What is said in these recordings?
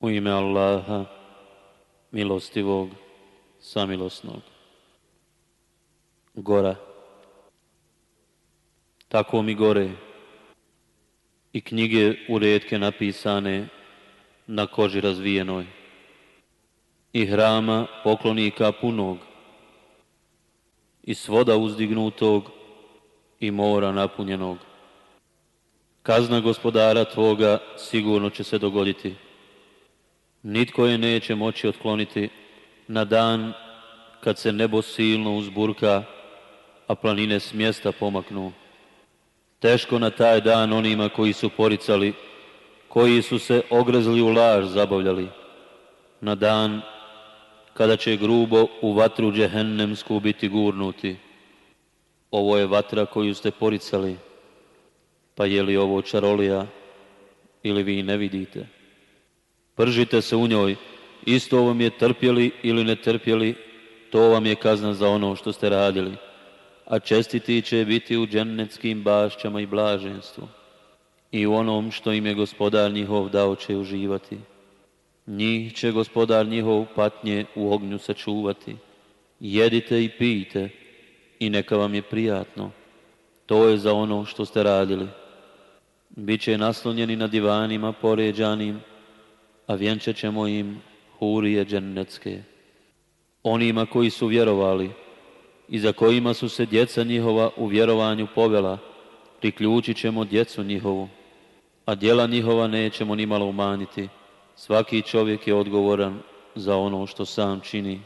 U ime Allaha, milostivog, samilosnog. Gora. Tako mi gore. I knjige u redke napisane na koži razvijenoj. I hrama poklonika punog. I svoda uzdignutog i mora napunjenog. Kazna gospodara tvoga sigurno će se dogoditi Nitko je neće moći otkloniti na dan kad se nebo silno uzburka, a planine s mjesta pomaknu. Teško na taj dan onima koji su poricali, koji su se ogrezli u laž zabavljali. Na dan kada će grubo u vatru džehennemsku biti gurnuti. Ovo je vatra koju ste poricali, pa je li ovo čarolija ili vi ne vidite? Pržite se u njoj, isto vam je trpjeli ili ne trpjeli, to vam je kazna za ono što ste radili. A čestiti će biti u džennetskim bašćama i blaženstvu. I u onom što im je gospodar njihov dao će uživati. Njih će gospodar njihov patnje u ognju sačuvati. Jedite i pijte i neka vam je prijatno. To je za ono što ste radili. Biće naslonjeni na divanima poređanim, a vjenčat ćemo im hurije džennetske. Onima koji su vjerovali i za kojima su se djeca njihova u vjerovanju povela, priključit ćemo djecu njihovu, a djela njihova nećemo nimalo umanjiti. Svaki čovjek je odgovoran za ono što sam čini.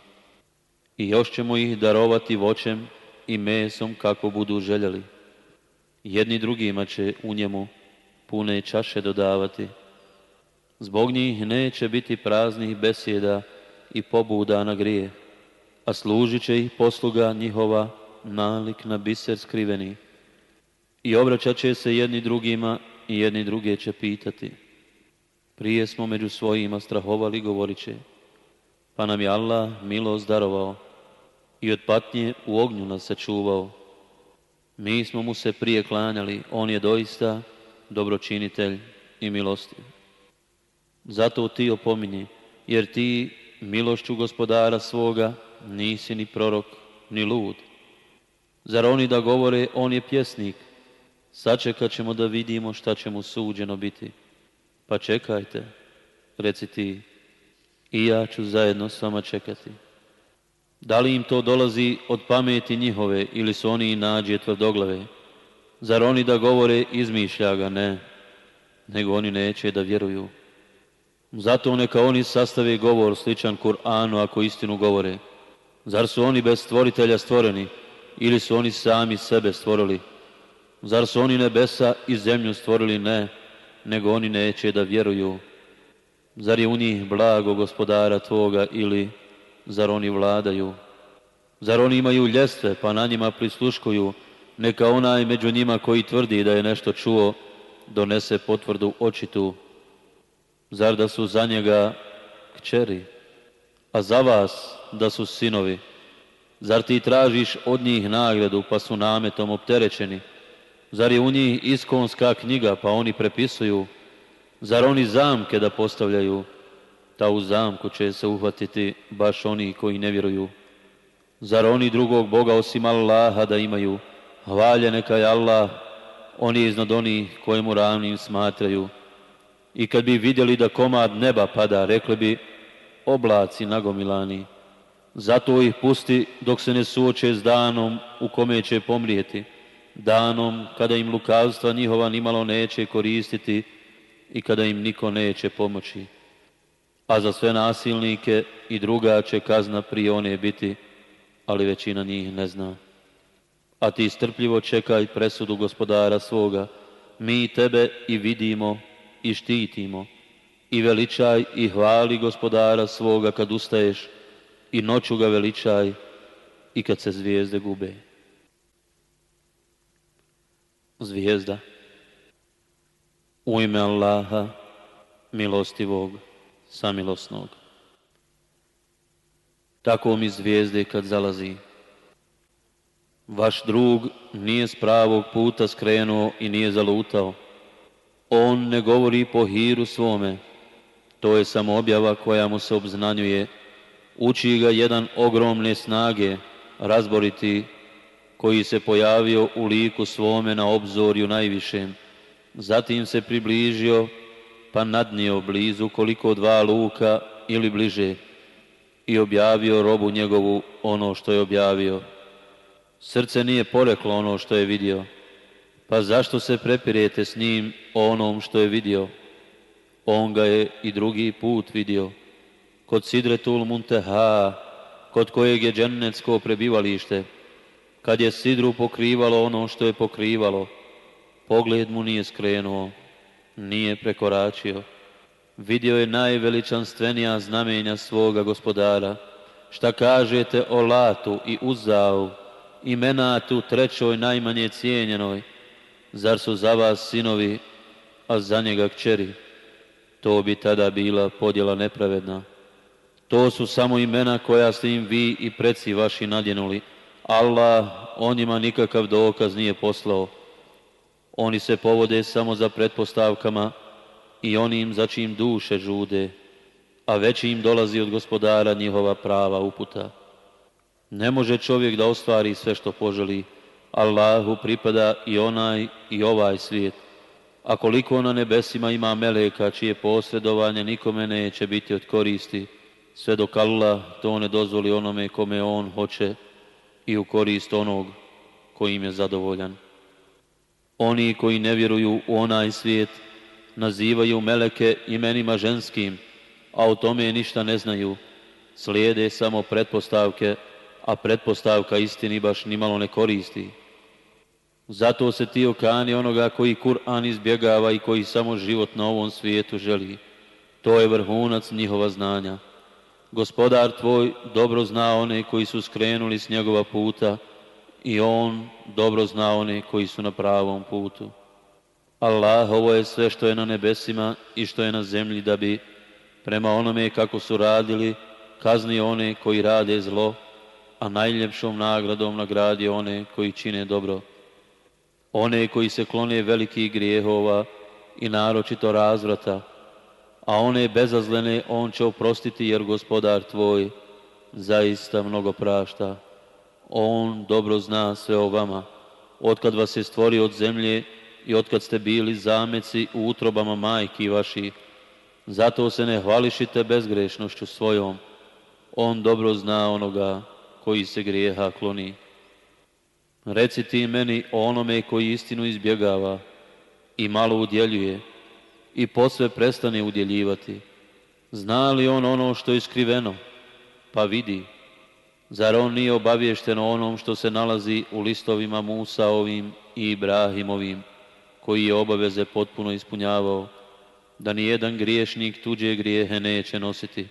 I još ćemo ih darovati voćem i mesom kako budu željeli. Jedni drugima će u njemu pune čaše dodavati. Zbog njih neće biti praznih besjeda i pobuda na grije, a služit će ih posluga njihova nalik na biser skriveni. I obraćat će se jedni drugima i jedni druge će pitati. Prije smo među svojima strahovali, govorit će, pa nam je Allah milost darovao i od patnje u ognju nas sačuvao. Mi smo mu se prije klanjali, on je doista dobročinitelj i milostiv. Zato ti opominji, jer ti milošću gospodara svoga nisi ni prorok, ni lud. Zar oni da govore, on je pjesnik, sačekat ćemo da vidimo šta će mu suđeno biti. Pa čekajte, reci ti, i ja ću zajedno s vama čekati. Da li im to dolazi od pameti njihove ili su oni i nađe tvrdoglave? Zar oni da govore izmišlja ga? Ne, nego oni neće da vjeruju. Zato neka oni sastave govor sličan Kur'anu ako istinu govore. Zar su oni bez stvoritelja stvoreni ili su oni sami sebe stvorili? Zar su oni nebesa i zemlju stvorili? Ne, nego oni neće da vjeruju. Zar je u njih blago gospodara tvoga ili zar oni vladaju? Zar oni imaju ljestve pa na njima prisluškuju? Neka onaj među njima koji tvrdi da je nešto čuo donese potvrdu očitu. Zar da su za njega kćeri, a za vas da su sinovi? Zar ti tražiš od njih nagradu pa su nametom opterećeni? Zar je u njih iskonska knjiga pa oni prepisuju? Zar oni zamke da postavljaju? Ta u zamku će se uhvatiti baš oni koji ne vjeruju. Zar oni drugog Boga osim Allaha da imaju? Hvalje neka je Allah, oni iznad onih kojemu ravnim smatraju. I kad bi vidjeli da komad neba pada, rekli bi oblaci nagomilani. Zato ih pusti dok se ne suoče s danom u kome će pomrijeti. Danom kada im lukavstva njihova nimalo neće koristiti i kada im niko neće pomoći. A za sve nasilnike i druga će kazna prije one biti, ali većina njih ne zna. A ti strpljivo čekaj presudu gospodara svoga. Mi tebe i vidimo i štitimo i veličaj i hvali gospodara svoga kad ustaješ i noću ga veličaj i kad se zvijezde gube. Zvijezda u ime Allaha milostivog, samilosnog. Tako mi zvijezde kad zalazi. Vaš drug nije s pravog puta skrenuo i nije zalutao on ne govori po hiru svome, to je samo objava koja mu se obznanjuje. Uči ga jedan ogromne snage, razboriti, koji se pojavio u liku svome na obzorju najvišem. Zatim se približio, pa nadnio blizu koliko dva luka ili bliže i objavio robu njegovu ono što je objavio. Srce nije poreklo ono što je vidio pa zašto se prepirete s njim onom što je vidio? On ga je i drugi put vidio. Kod Sidretul Munteha, kod kojeg je džennetsko prebivalište, kad je Sidru pokrivalo ono što je pokrivalo, pogled mu nije skrenuo, nije prekoračio. Vidio je najveličanstvenija znamenja svoga gospodara. Šta kažete o Latu i Uzau, imenatu trećoj najmanje cijenjenoj, zar su za vas sinovi, a za njega kćeri? To bi tada bila podjela nepravedna. To su samo imena koja ste im vi i preci vaši nadjenuli. Allah onima nikakav dokaz nije poslao. Oni se povode samo za pretpostavkama i onim za čim duše žude, a već im dolazi od gospodara njihova prava uputa. Ne može čovjek da ostvari sve što poželi, Allahu pripada i onaj i ovaj svijet. A koliko na nebesima ima meleka čije posredovanje nikome neće biti od koristi, sve dok Allah to ne dozvoli onome kome on hoće i u korist onog im je zadovoljan. Oni koji ne vjeruju u onaj svijet nazivaju meleke imenima ženskim, a o tome ništa ne znaju. Slijede samo pretpostavke, a pretpostavka istini baš nimalo ne koristi. Zato se ti okani onoga koji Kur'an izbjegava i koji samo život na ovom svijetu želi. To je vrhunac njihova znanja. Gospodar tvoj dobro zna one koji su skrenuli s njegova puta i on dobro zna one koji su na pravom putu. Allah, ovo je sve što je na nebesima i što je na zemlji da bi prema onome kako su radili kazni one koji rade zlo, a najljepšom nagradom nagradi one koji čine dobro one koji se klone velikih grijehova i naročito razvrata, a one bezazlene on će oprostiti jer gospodar tvoj zaista mnogo prašta. On dobro zna sve o vama, otkad vas je stvorio od zemlje i otkad ste bili zameci u utrobama majki vaši, Zato se ne hvališite bezgrešnošću svojom. On dobro zna onoga koji se grijeha kloni. Reci ti meni o onome koji istinu izbjegava i malo udjeljuje i posve prestane udjeljivati. Zna li on ono što je skriveno? Pa vidi. Zar on nije obaviješten onom što se nalazi u listovima Musaovim i Ibrahimovim, koji je obaveze potpuno ispunjavao, da ni jedan griješnik tuđe grijehe neće nositi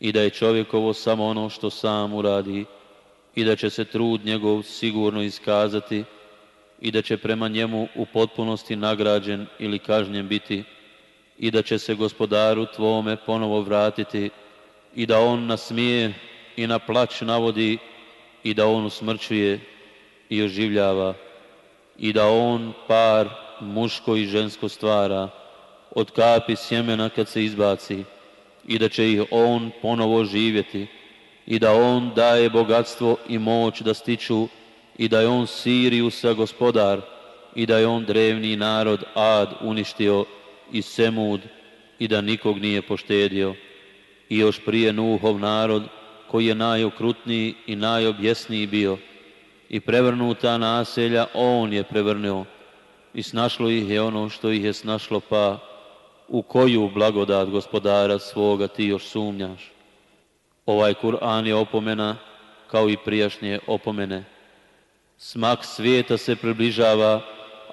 i da je čovjekovo samo ono što sam uradi, i da će se trud njegov sigurno iskazati i da će prema njemu u potpunosti nagrađen ili kažnjen biti i da će se gospodaru tvome ponovo vratiti i da on nasmije i na plać navodi i da on usmrćuje i oživljava i da on par muško i žensko stvara od kapi sjemena kad se izbaci i da će ih on ponovo živjeti i da on daje bogatstvo i moć da stiču i da je on Sirijusa gospodar i da je on drevni narod Ad uništio i Semud i da nikog nije poštedio. I još prije Nuhov narod koji je najokrutniji i najobjesniji bio i prevrnuta naselja on je prevrnuo i snašlo ih je ono što ih je snašlo pa u koju blagodat gospodara svoga ti još sumnjaš. Ovaj Kur'an je opomena kao i prijašnje opomene. Smak svijeta se približava,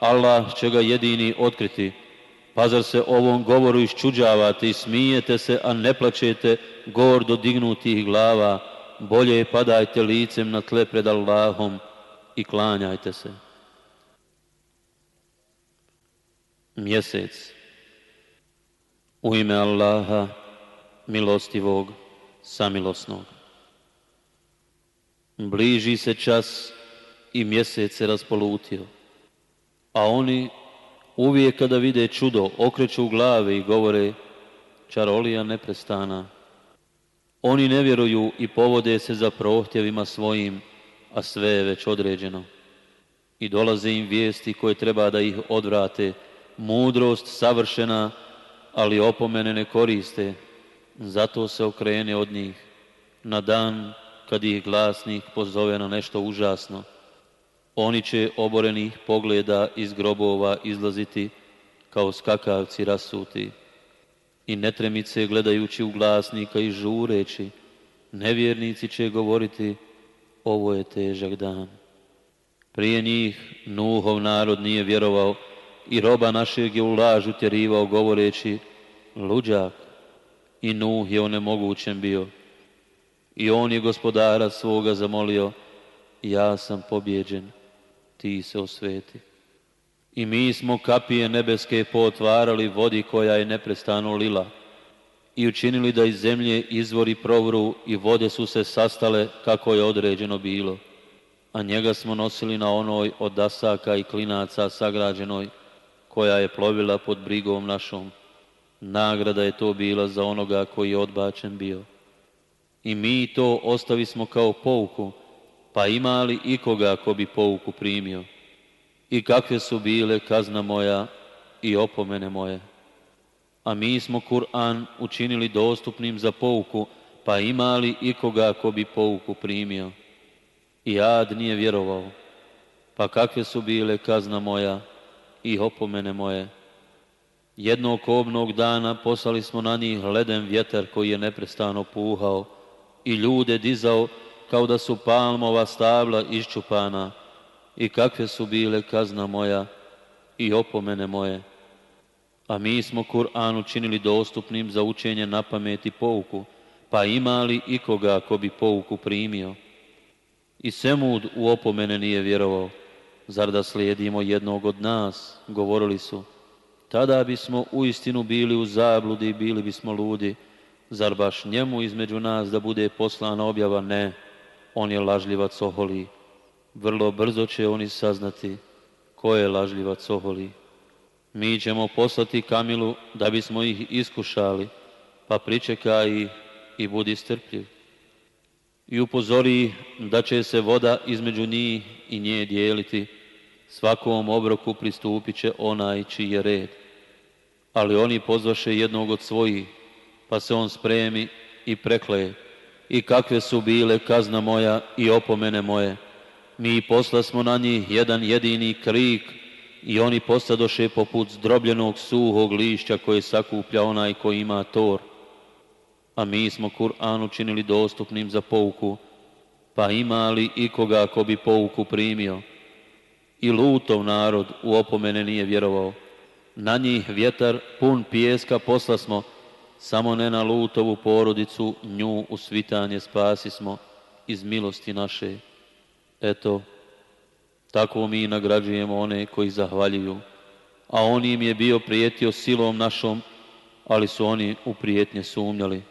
Allah će ga jedini otkriti. Pa zar se ovom govoru iščuđavate i smijete se, a ne plaćete gordo dignutih glava? Bolje padajte licem na tle pred Allahom i klanjajte se. Mjesec U ime Allaha, milostivog, samilosnog. Bliži se čas i mjesec se raspolutio, a oni uvijek kada vide čudo okreću glave i govore čarolija neprestana. Oni ne vjeruju i povode se za prohtjevima svojim, a sve je već određeno. I dolaze im vijesti koje treba da ih odvrate, mudrost savršena, ali opomene ne koriste zato se okrene od njih na dan kad ih glasnik pozove na nešto užasno. Oni će oborenih pogleda iz grobova izlaziti kao skakavci rasuti i netremice gledajući u glasnika i žureći, nevjernici će govoriti ovo je težak dan. Prije njih Nuhov narod nije vjerovao i roba našeg je u lažu tjerivao govoreći luđak, i Nuh je onemogućen bio. I on je gospodara svoga zamolio, ja sam pobjeđen, ti se osveti. I mi smo kapije nebeske pootvarali vodi koja je neprestano lila i učinili da iz zemlje izvori provru i vode su se sastale kako je određeno bilo. A njega smo nosili na onoj od dasaka i klinaca sagrađenoj koja je plovila pod brigom našom Nagrada je to bila za onoga koji je odbačen bio. I mi to ostavi smo kao pouku, pa ima li ikoga ko bi pouku primio? I kakve su bile kazna moja i opomene moje? A mi smo Kur'an učinili dostupnim za pouku, pa ima li ikoga ko bi pouku primio? I ad nije vjerovao, pa kakve su bile kazna moja i opomene moje? Jednog obnog dana poslali smo na njih leden vjetar koji je neprestano puhao i ljude dizao kao da su palmova stavla iščupana i kakve su bile kazna moja i opomene moje. A mi smo Kur'an učinili dostupnim za učenje na i pouku, pa ima li ikoga ko bi pouku primio? I Semud u opomene nije vjerovao, zar da slijedimo jednog od nas, govorili su tada bismo uistinu bili u zabludi bili bismo ludi. Zar baš njemu između nas da bude poslana objava? Ne, on je lažljivac oholi. Vrlo brzo će oni saznati ko je lažljivac oholi. Mi ćemo poslati Kamilu da bismo ih iskušali, pa pričekaj ih i budi strpljiv. I upozori da će se voda između njih i nje dijeliti, svakom obroku pristupit će onaj čiji je red. Ali oni pozvaše jednog od svojih, pa se on spremi i prekleje. I kakve su bile kazna moja i opomene moje. Mi posla smo na njih jedan jedini krik i oni postadoše poput zdrobljenog suhog lišća koje sakuplja onaj koji ima tor. A mi smo Kur'an učinili dostupnim za pouku, pa ima li ikoga ko bi pouku primio? i lutov narod u opomene nije vjerovao. Na njih vjetar pun pijeska posla smo, samo ne na lutovu porodicu, nju u svitanje spasi smo iz milosti naše. Eto, tako mi nagrađujemo one koji zahvaljuju, a on im je bio prijetio silom našom, ali su oni u prijetnje sumnjali.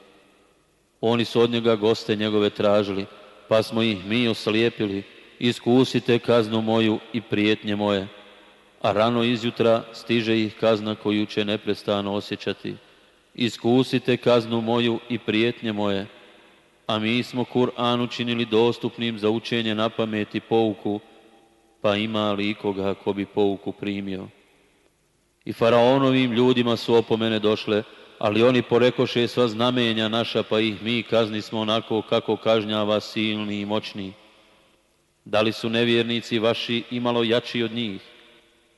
Oni su od njega goste njegove tražili, pa smo ih mi oslijepili, iskusite kaznu moju i prijetnje moje, a rano izjutra stiže ih kazna koju će neprestano osjećati. Iskusite kaznu moju i prijetnje moje, a mi smo Kur'an učinili dostupnim za učenje na pamet i pouku, pa ima li ikoga ko bi pouku primio? I faraonovim ljudima su opomene došle, ali oni porekoše sva znamenja naša, pa ih mi kazni smo onako kako kažnjava silni i moćni. Da li su nevjernici vaši imalo jači od njih?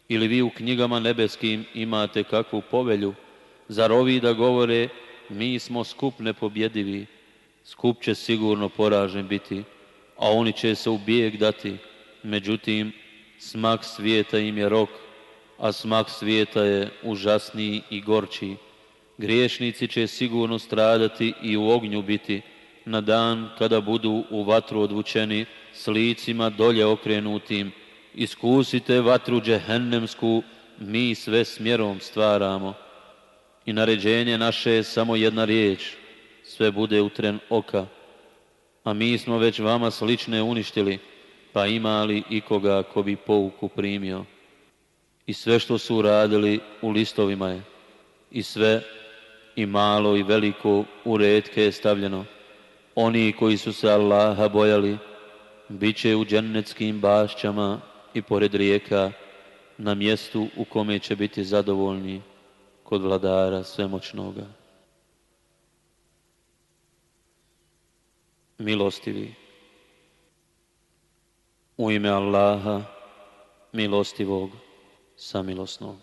Ili vi u knjigama nebeskim imate kakvu povelju? Zar ovi da govore, mi smo skup nepobjedivi, skup će sigurno poražen biti, a oni će se u bijeg dati. Međutim, smak svijeta im je rok, a smak svijeta je užasniji i gorčiji. Griješnici će sigurno stradati i u ognju biti, na dan kada budu u vatru odvučeni s licima dolje okrenutim. Iskusite vatru džehennemsku, mi sve smjerom stvaramo. I naređenje naše je samo jedna riječ, sve bude tren oka. A mi smo već vama slične uništili, pa ima li ikoga ko bi pouku primio? I sve što su uradili u listovima je, i sve, i malo i veliko, u redke je stavljeno oni koji su se Allaha bojali, bit će u džennetskim bašćama i pored rijeka, na mjestu u kome će biti zadovoljni kod vladara svemoćnoga. Milostivi U ime Allaha, milostivog, samilosnog.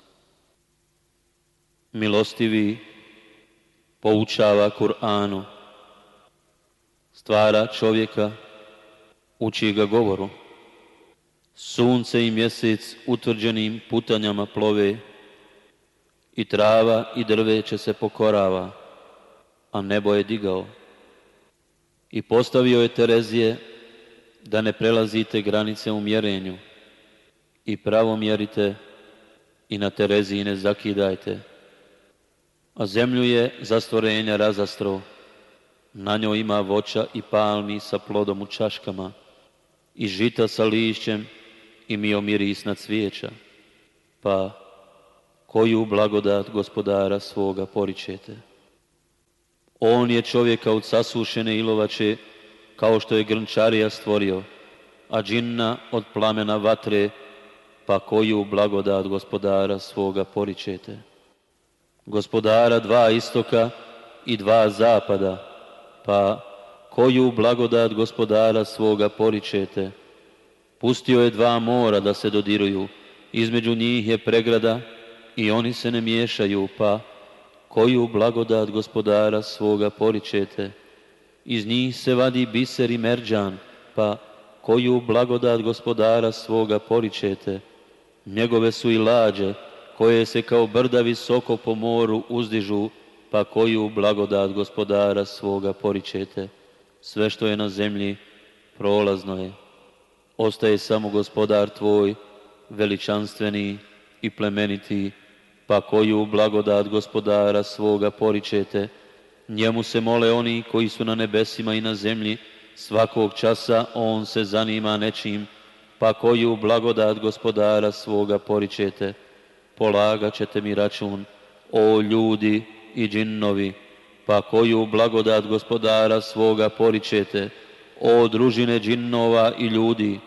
Milostivi poučava Kur'anu, tvara čovjeka, uči ga govoru. Sunce i mjesec utvrđenim putanjama plove i trava i drveće se pokorava, a nebo je digao. I postavio je Terezije da ne prelazite granice u mjerenju i pravo mjerite i na Tereziji ne zakidajte. A zemlju je za stvorenja razastro na njoj ima voća i palmi sa plodom u čaškama i žita sa lišćem i mio mirisna cvijeća. Pa koju blagodat gospodara svoga poričete? On je čovjeka od sasušene ilovače kao što je grnčarija stvorio, a džinna od plamena vatre, pa koju blagodat gospodara svoga poričete? Gospodara dva istoka i dva zapada, pa koju blagodat gospodara svoga poričete? Pustio je dva mora da se dodiruju, između njih je pregrada i oni se ne miješaju, pa koju blagodat gospodara svoga poričete? Iz njih se vadi biser i merđan, pa koju blagodat gospodara svoga poričete? Njegove su i lađe, koje se kao brda visoko po moru uzdižu, pa koju blagodat gospodara svoga poričete. Sve što je na zemlji prolazno je. Ostaje samo gospodar tvoj, veličanstveni i plemeniti, pa koju blagodat gospodara svoga poričete. Njemu se mole oni koji su na nebesima i na zemlji, svakog časa on se zanima nečim, pa koju blagodat gospodara svoga poričete. Polagat ćete mi račun, o ljudi, i džinnovi, pa koju blagodat gospodara svoga poričete, o družine džinnova i ljudi,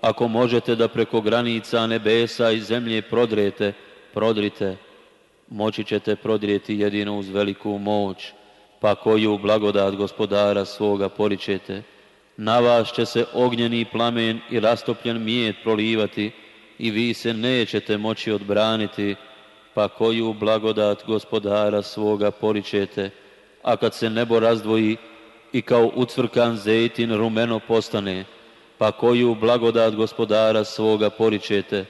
ako možete da preko granica nebesa i zemlje prodrete, prodrite, moći ćete prodrijeti jedino uz veliku moć, pa koju blagodat gospodara svoga poričete. Na vas će se ognjeni plamen i rastopljen mijet prolivati i vi se nećete moći odbraniti, pa koju blagodat gospodara svoga poričete, a kad se nebo razdvoji i kao ucvrkan zejtin rumeno postane, pa koju blagodat gospodara svoga poričete,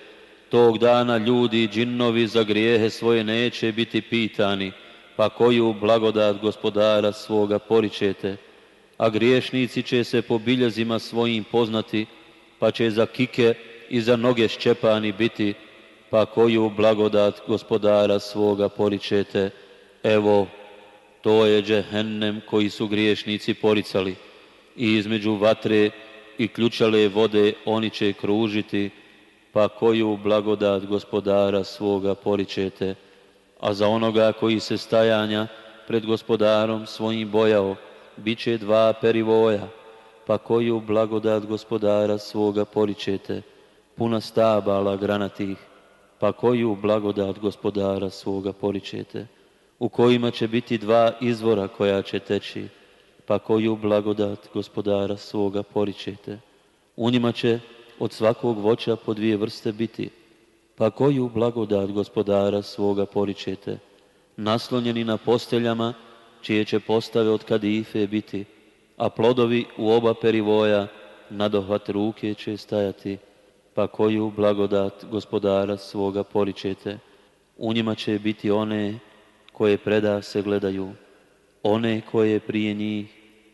tog dana ljudi i džinnovi za grijehe svoje neće biti pitani, pa koju blagodat gospodara svoga poričete, a griješnici će se po biljezima svojim poznati, pa će za kike i za noge ščepani biti, pa koju blagodat gospodara svoga poričete, evo, to je džehennem koji su griješnici poricali i između vatre i ključale vode oni će kružiti, pa koju blagodat gospodara svoga poričete, a za onoga koji se stajanja pred gospodarom svojim bojao, bit će dva perivoja, pa koju blagodat gospodara svoga poričete, puna stabala granatih, pa koju blagodat gospodara svoga poričete, u kojima će biti dva izvora koja će teći, pa koju blagodat gospodara svoga poričete. U njima će od svakog voća po dvije vrste biti, pa koju blagodat gospodara svoga poričete. Naslonjeni na posteljama, čije će postave od kadife biti, a plodovi u oba perivoja dohvat ruke će stajati, pa koju blagodat gospodara svoga poričete, u njima će biti one koje preda se gledaju, one koje prije njih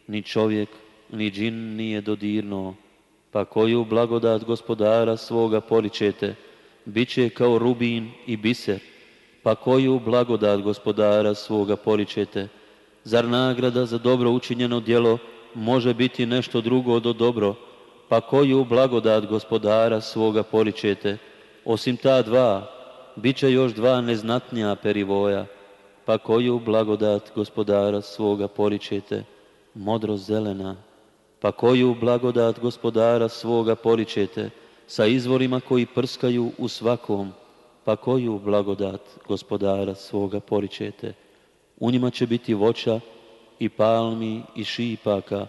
ni čovjek ni džin nije dodirno, pa koju blagodat gospodara svoga poričete, bit će kao rubin i biser, pa koju blagodat gospodara svoga poričete, zar nagrada za dobro učinjeno djelo može biti nešto drugo do dobro, pa koju blagodat gospodara svoga poričete, osim ta dva, bit će još dva neznatnija perivoja, pa koju blagodat gospodara svoga poričete, modro zelena, pa koju blagodat gospodara svoga poričete, sa izvorima koji prskaju u svakom, pa koju blagodat gospodara svoga poričete. U njima će biti voća i palmi i šipaka,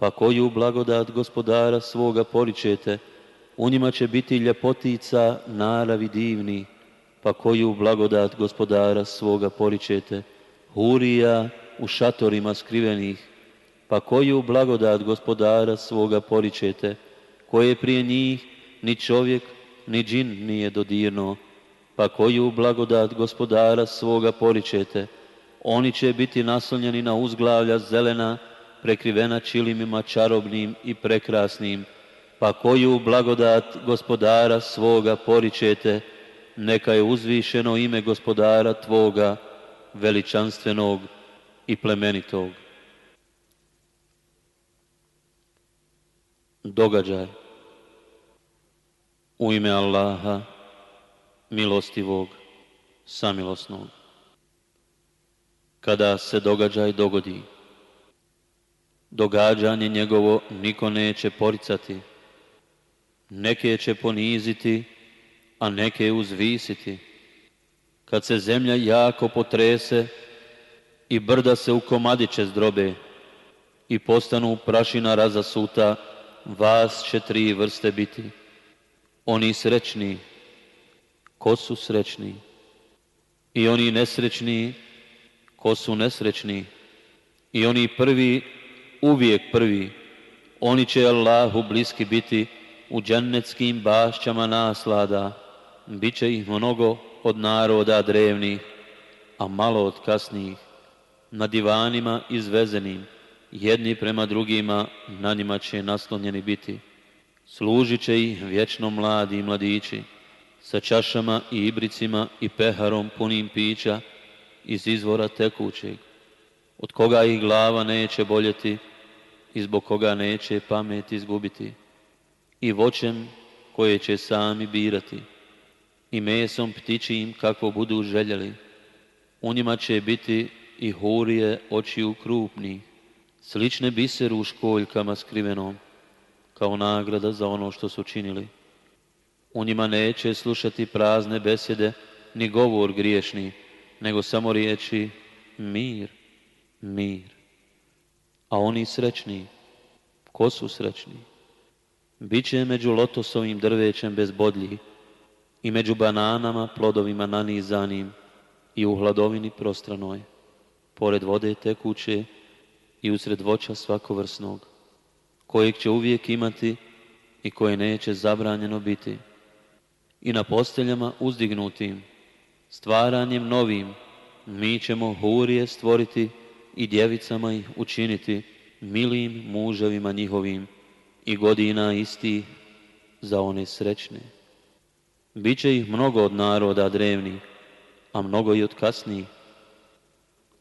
pa koju blagodat gospodara svoga poričete, u njima će biti ljepotica naravi divni, pa koju blagodat gospodara svoga poričete, hurija u šatorima skrivenih, pa koju blagodat gospodara svoga poričete, koje prije njih ni čovjek ni džin nije dodirno, pa koju blagodat gospodara svoga poričete, oni će biti naslonjeni na uzglavlja zelena, prekrivena čilimima čarobnim i prekrasnim, pa koju blagodat gospodara svoga poričete, neka je uzvišeno ime gospodara Tvoga, veličanstvenog i plemenitog. Događaj u ime Allaha, milostivog, samilosnog. Kada se događaj dogodi, Događanje njegovo niko neće poricati. Neke će poniziti, a neke uzvisiti. Kad se zemlja jako potrese i brda se u komadiće zdrobe i postanu prašina razasuta, vas će tri vrste biti. Oni srećni, ko su srećni? I oni nesrećni, ko su nesrećni? I oni prvi uvijek prvi. Oni će Allahu bliski biti u džennetskim bašćama naslada. Biće ih mnogo od naroda drevnih, a malo od kasnijih. Na divanima izvezenim, jedni prema drugima na njima će naslonjeni biti. Služit će ih vječno mladi i mladići, sa čašama i ibricima i peharom punim pića iz izvora tekućeg, od koga ih glava neće boljeti, i zbog koga neće pamet izgubiti i voćem koje će sami birati i mesom ptičijim kako budu željeli. U njima će biti i hurije očiju ukrupni, slične biseru u školjkama skrivenom, kao nagrada za ono što su činili. U njima neće slušati prazne besede, ni govor griješni, nego samo riječi mir, mir a oni srećni. Ko su srećni? Biće među lotosovim drvećem bez bodlji i među bananama, plodovima nanizanim i u hladovini prostranoj, pored vode tekuće i usred voća svakovrsnog, kojeg će uvijek imati i koje neće zabranjeno biti, i na posteljama uzdignutim, stvaranjem novim, mi ćemo hurije stvoriti i djevicama ih učiniti milim muževima njihovim i godina isti za one srećne. Biće ih mnogo od naroda drevnih, a mnogo i od kasnijih.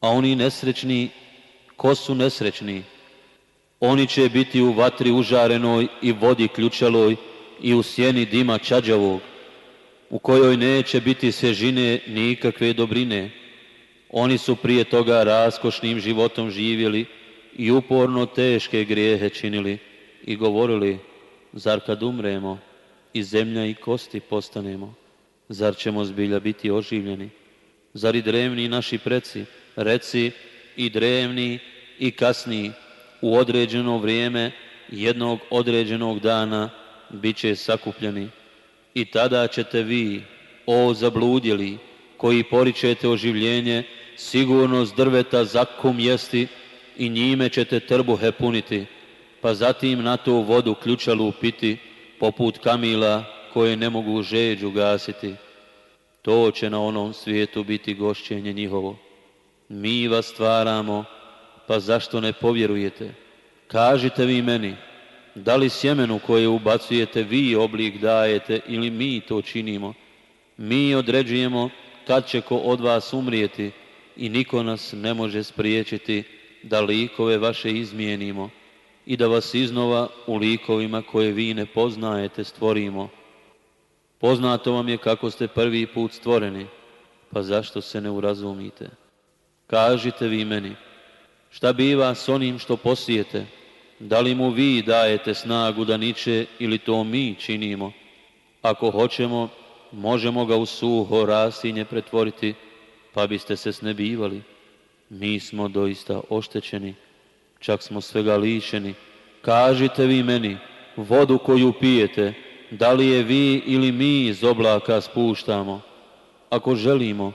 A oni nesrećni, ko su nesrećni? Oni će biti u vatri užarenoj i vodi ključaloj i u sjeni dima čađavog, u kojoj neće biti sežine nikakve dobrine, oni su prije toga raskošnim životom živjeli i uporno teške grijehe činili i govorili, zar kad umremo i zemlja i kosti postanemo, zar ćemo zbilja biti oživljeni? Zar i drevni naši preci, reci i drevni i kasniji, u određeno vrijeme jednog određenog dana bit će sakupljeni i tada ćete vi, o zabludjeli, koji poričete oživljenje, sigurnost drveta zakum jesti i njime ćete trbuhe puniti, pa zatim na tu vodu ključalu piti, poput kamila koje ne mogu žeđu gasiti. To će na onom svijetu biti gošćenje njihovo. Mi vas stvaramo, pa zašto ne povjerujete? Kažite vi meni, da li sjemenu koje ubacujete vi oblik dajete ili mi to činimo? Mi određujemo kad će ko od vas umrijeti, i niko nas ne može spriječiti da likove vaše izmijenimo i da vas iznova u likovima koje vi ne poznajete stvorimo. Poznato vam je kako ste prvi put stvoreni, pa zašto se ne urazumite? Kažite vi meni, šta biva s onim što posijete? Da li mu vi dajete snagu da niče ili to mi činimo? Ako hoćemo, možemo ga u suho rastinje pretvoriti, pa biste se snebivali. Mi smo doista oštećeni, čak smo svega lišeni. Kažite vi meni, vodu koju pijete, da li je vi ili mi iz oblaka spuštamo? Ako želimo,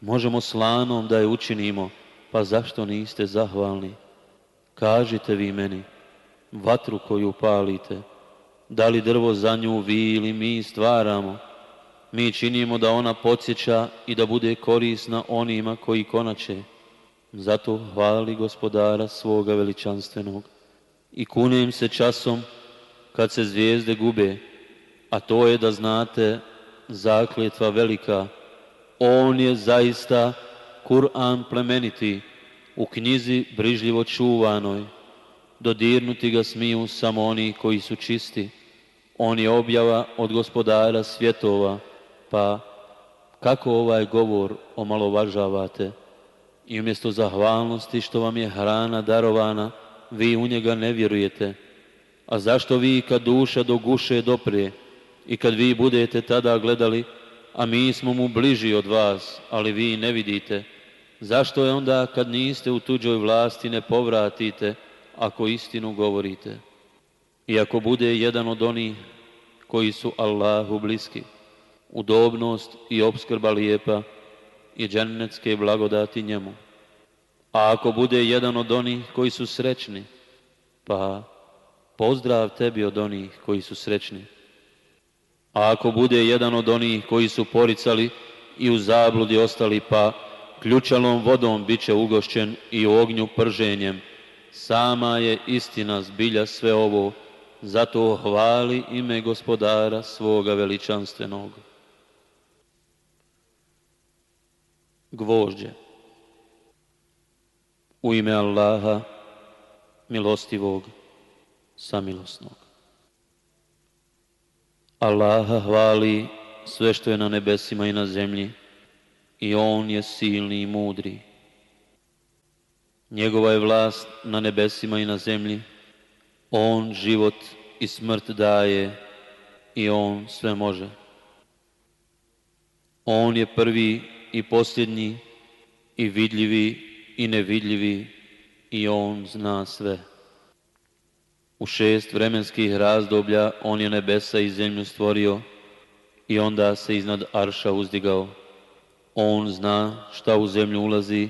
možemo slanom da je učinimo, pa zašto niste zahvalni? Kažite vi meni, vatru koju palite, da li drvo za nju vi ili mi stvaramo? mi činimo da ona podsjeća i da bude korisna onima koji konače. Zato hvali gospodara svoga veličanstvenog i kunem se časom kad se zvijezde gube, a to je da znate zakljetva velika. On je zaista Kur'an plemeniti u knjizi brižljivo čuvanoj. Dodirnuti ga smiju samo oni koji su čisti. On je objava od gospodara svjetova pa kako ovaj govor omalovažavate i umjesto zahvalnosti što vam je hrana darovana, vi u njega ne vjerujete. A zašto vi kad duša do guše doprije i kad vi budete tada gledali, a mi smo mu bliži od vas, ali vi ne vidite, zašto je onda kad niste u tuđoj vlasti ne povratite ako istinu govorite? I ako bude jedan od onih koji su Allahu bliski, udobnost i obskrba lijepa i džennetske blagodati njemu. A ako bude jedan od onih koji su srećni, pa pozdrav tebi od onih koji su srećni. A ako bude jedan od onih koji su poricali i u zabludi ostali, pa ključalom vodom bit će ugošćen i u ognju prženjem. Sama je istina zbilja sve ovo, zato hvali ime gospodara svoga veličanstvenog. gvožđe. U ime Allaha, milostivog, samilosnog. Allaha hvali sve što je na nebesima i na zemlji i On je silni i mudri. Njegova je vlast na nebesima i na zemlji. On život i smrt daje i On sve može. On je prvi i posljednji i vidljivi i nevidljivi i on zna sve. U šest vremenskih razdoblja on je nebesa i zemlju stvorio i onda se iznad arša uzdigao. On zna šta u zemlju ulazi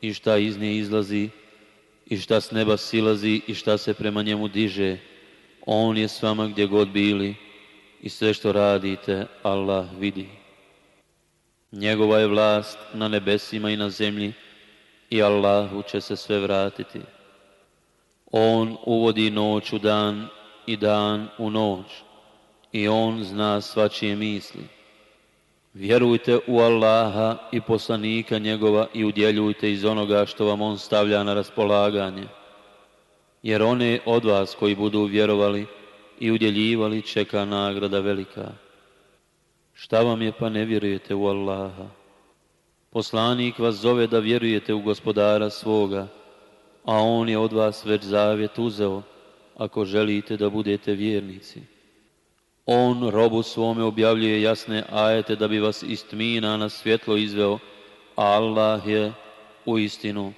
i šta iz nje izlazi i šta s neba silazi i šta se prema njemu diže. On je s vama gdje god bili i sve što radite Allah vidi. Njegova je vlast na nebesima i na zemlji i Allahu će se sve vratiti. On uvodi noć u dan i dan u noć i On zna svačije misli. Vjerujte u Allaha i poslanika njegova i udjeljujte iz onoga što vam On stavlja na raspolaganje. Jer one od vas koji budu vjerovali i udjeljivali čeka nagrada velika. Šta vam je pa ne vjerujete u Allaha? Poslanik vas zove da vjerujete u gospodara svoga, a on je od vas već zavjet uzeo, ako želite da budete vjernici. On robu svome objavljuje jasne ajete da bi vas iz tmina na svjetlo izveo, a Allah je u istinu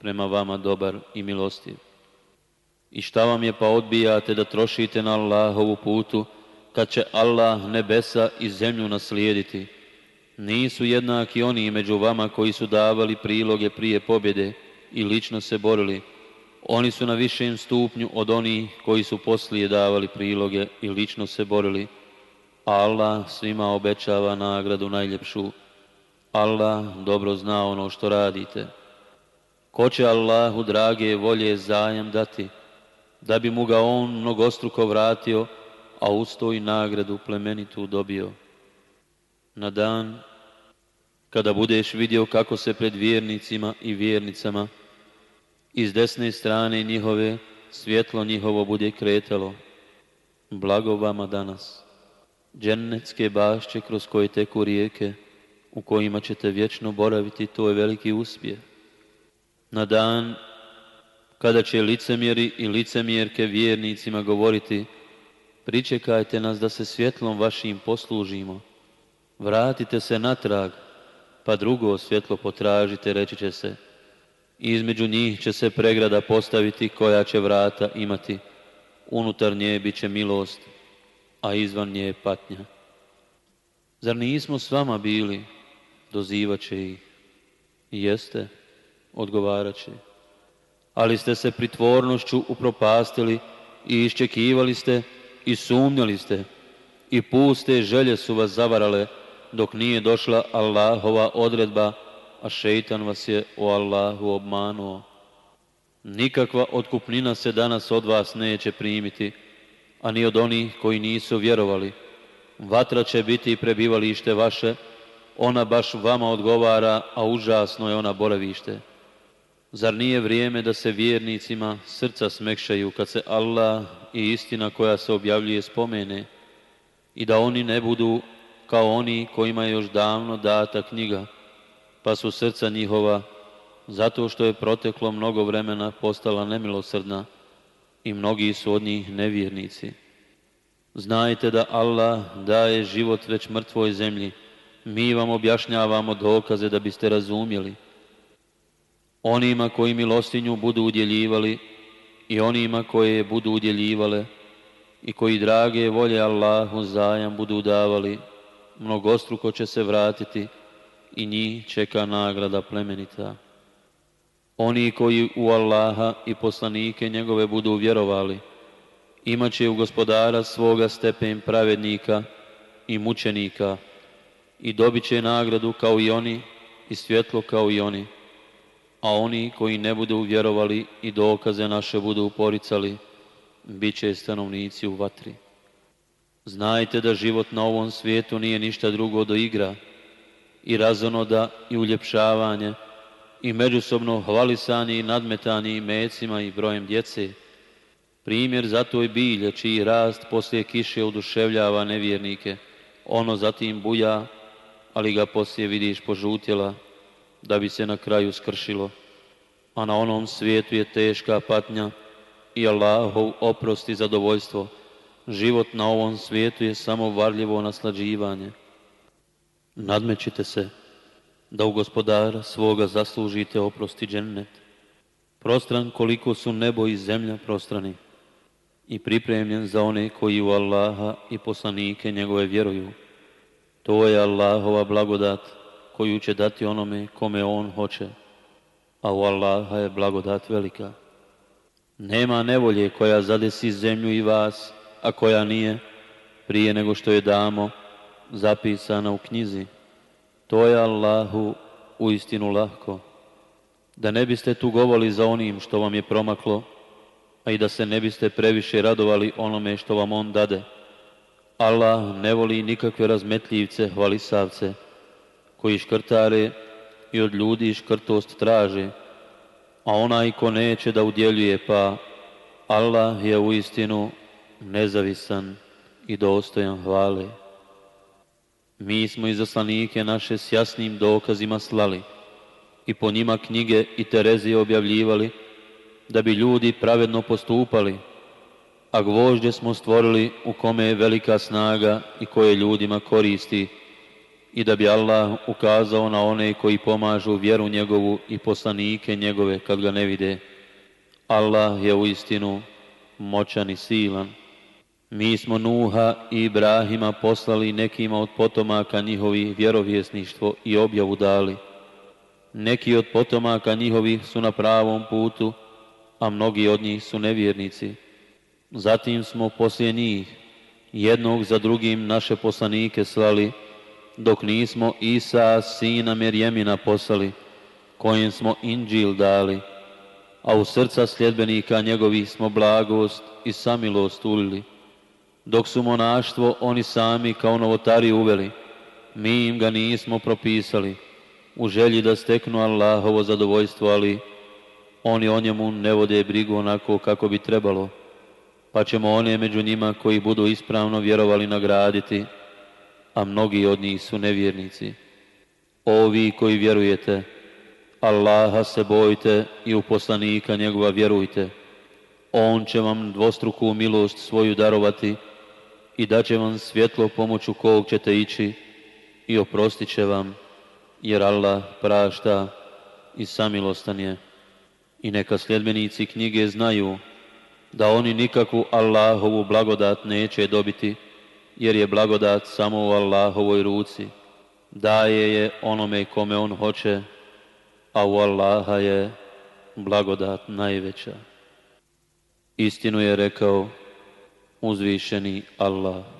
prema vama dobar i milostiv. I šta vam je pa odbijate da trošite na Allahovu putu, kad će Allah nebesa i zemlju naslijediti. Nisu jednaki oni među vama koji su davali priloge prije pobjede i lično se borili. Oni su na višem stupnju od onih koji su poslije davali priloge i lično se borili. Allah svima obećava nagradu najljepšu. Allah dobro zna ono što radite. Ko će Allahu drage volje zajem dati, da bi mu ga on mnogostruko vratio, a uz to i nagradu plemenitu dobio. Na dan kada budeš vidio kako se pred vjernicima i vjernicama iz desne strane njihove svjetlo njihovo bude kretalo, blago vama danas, džennecke bašće kroz koje teku rijeke, u kojima ćete vječno boraviti, to je veliki uspjeh. Na dan kada će licemjeri i licemjerke vjernicima govoriti Pričekajte nas da se svjetlom vašim poslužimo. Vratite se natrag, pa drugo svjetlo potražite, reći će se. Između njih će se pregrada postaviti koja će vrata imati. Unutar nje bit će milost, a izvan nje je patnja. Zar nismo s vama bili? Dozivat će ih. Jeste, odgovarat će. Ali ste se pritvornošću upropastili i iščekivali ste i sumnjali ste i puste želje su vas zavarale dok nije došla Allahova odredba, a šeitan vas je u Allahu obmanuo. Nikakva otkupnina se danas od vas neće primiti, a ni od onih koji nisu vjerovali. Vatra će biti prebivalište vaše, ona baš vama odgovara, a užasno je ona boravište. Zar nije vrijeme da se vjernicima srca smekšaju kad se Allah i istina koja se objavljuje spomene i da oni ne budu kao oni kojima je još davno data knjiga, pa su srca njihova, zato što je proteklo mnogo vremena, postala nemilosrdna i mnogi su od njih nevjernici. Znajte da Allah daje život već mrtvoj zemlji, mi vam objašnjavamo dokaze da biste razumjeli onima koji milostinju budu udjeljivali i onima koje je budu udjeljivale i koji drage volje Allahu zajam budu davali, mnogostruko će se vratiti i njih čeka nagrada plemenita. Oni koji u Allaha i poslanike njegove budu vjerovali, imat će u gospodara svoga stepen pravednika i mučenika i dobit će nagradu kao i oni i svjetlo kao i oni a oni koji ne budu vjerovali i dokaze naše budu poricali, bit će stanovnici u vatri. Znajte da život na ovom svijetu nije ništa drugo do igra i razonoda i uljepšavanje i međusobno hvalisanje i nadmetanje i mecima i brojem djece. Primjer zato je bilje čiji rast poslije kiše oduševljava nevjernike. Ono zatim buja, ali ga poslije vidiš požutjela da bi se na kraju skršilo, a na onom svijetu je teška patnja i Allahov oprost i zadovoljstvo. Život na ovom svijetu je samo varljivo naslađivanje. Nadmećite se da u gospodara svoga zaslužite oprosti džennet. Prostran koliko su nebo i zemlja prostrani i pripremljen za one koji u Allaha i poslanike njegove vjeruju. To je Allahova blagodat koju će dati onome kome on hoće, a u Allaha je blagodat velika. Nema nevolje koja zadesi zemlju i vas, a koja nije, prije nego što je damo, zapisana u knjizi. To je Allahu u istinu lahko. Da ne biste tugovali za onim što vam je promaklo, a i da se ne biste previše radovali onome što vam on dade. Allah ne voli nikakve razmetljivce, hvalisavce, koji škrtare i od ljudi škrtost traže, a onaj ko neće da udjeljuje pa Allah je u istinu nezavisan i dostojan hvale. Mi smo i zaslanike naše s jasnim dokazima slali i po njima knjige i Terezije objavljivali da bi ljudi pravedno postupali, a gvožđe smo stvorili u kome je velika snaga i koje ljudima koristi, i da bi Allah ukazao na one koji pomažu vjeru njegovu i poslanike njegove kad ga ne vide. Allah je u istinu moćan i silan. Mi smo Nuha i Ibrahima poslali nekima od potomaka njihovih vjerovjesništvo i objavu dali. Neki od potomaka njihovih su na pravom putu, a mnogi od njih su nevjernici. Zatim smo poslije njih jednog za drugim naše poslanike slali, dok nismo Isa, sina Mirjemina, poslali, kojim smo Inđil dali, a u srca sljedbenika njegovih smo blagost i samilost ulili, dok su monaštvo oni sami kao novotari uveli, mi im ga nismo propisali, u želji da steknu Allahovo zadovoljstvo, ali oni o njemu ne vode brigu onako kako bi trebalo, pa ćemo one među njima koji budu ispravno vjerovali nagraditi a mnogi od njih su nevjernici. Ovi koji vjerujete, Allaha se bojite i u poslanika njegova vjerujte. On će vam dvostruku milost svoju darovati i daće vam svjetlo pomoću kog ćete ići i oprostit će vam, jer Allah prašta i samilostan je. I neka sljedbenici knjige znaju da oni nikakvu Allahovu blagodat neće dobiti, jer je blagodat samo u Allahovoj ruci. Daje je onome kome on hoće, a u Allaha je blagodat najveća. Istinu je rekao uzvišeni Allah.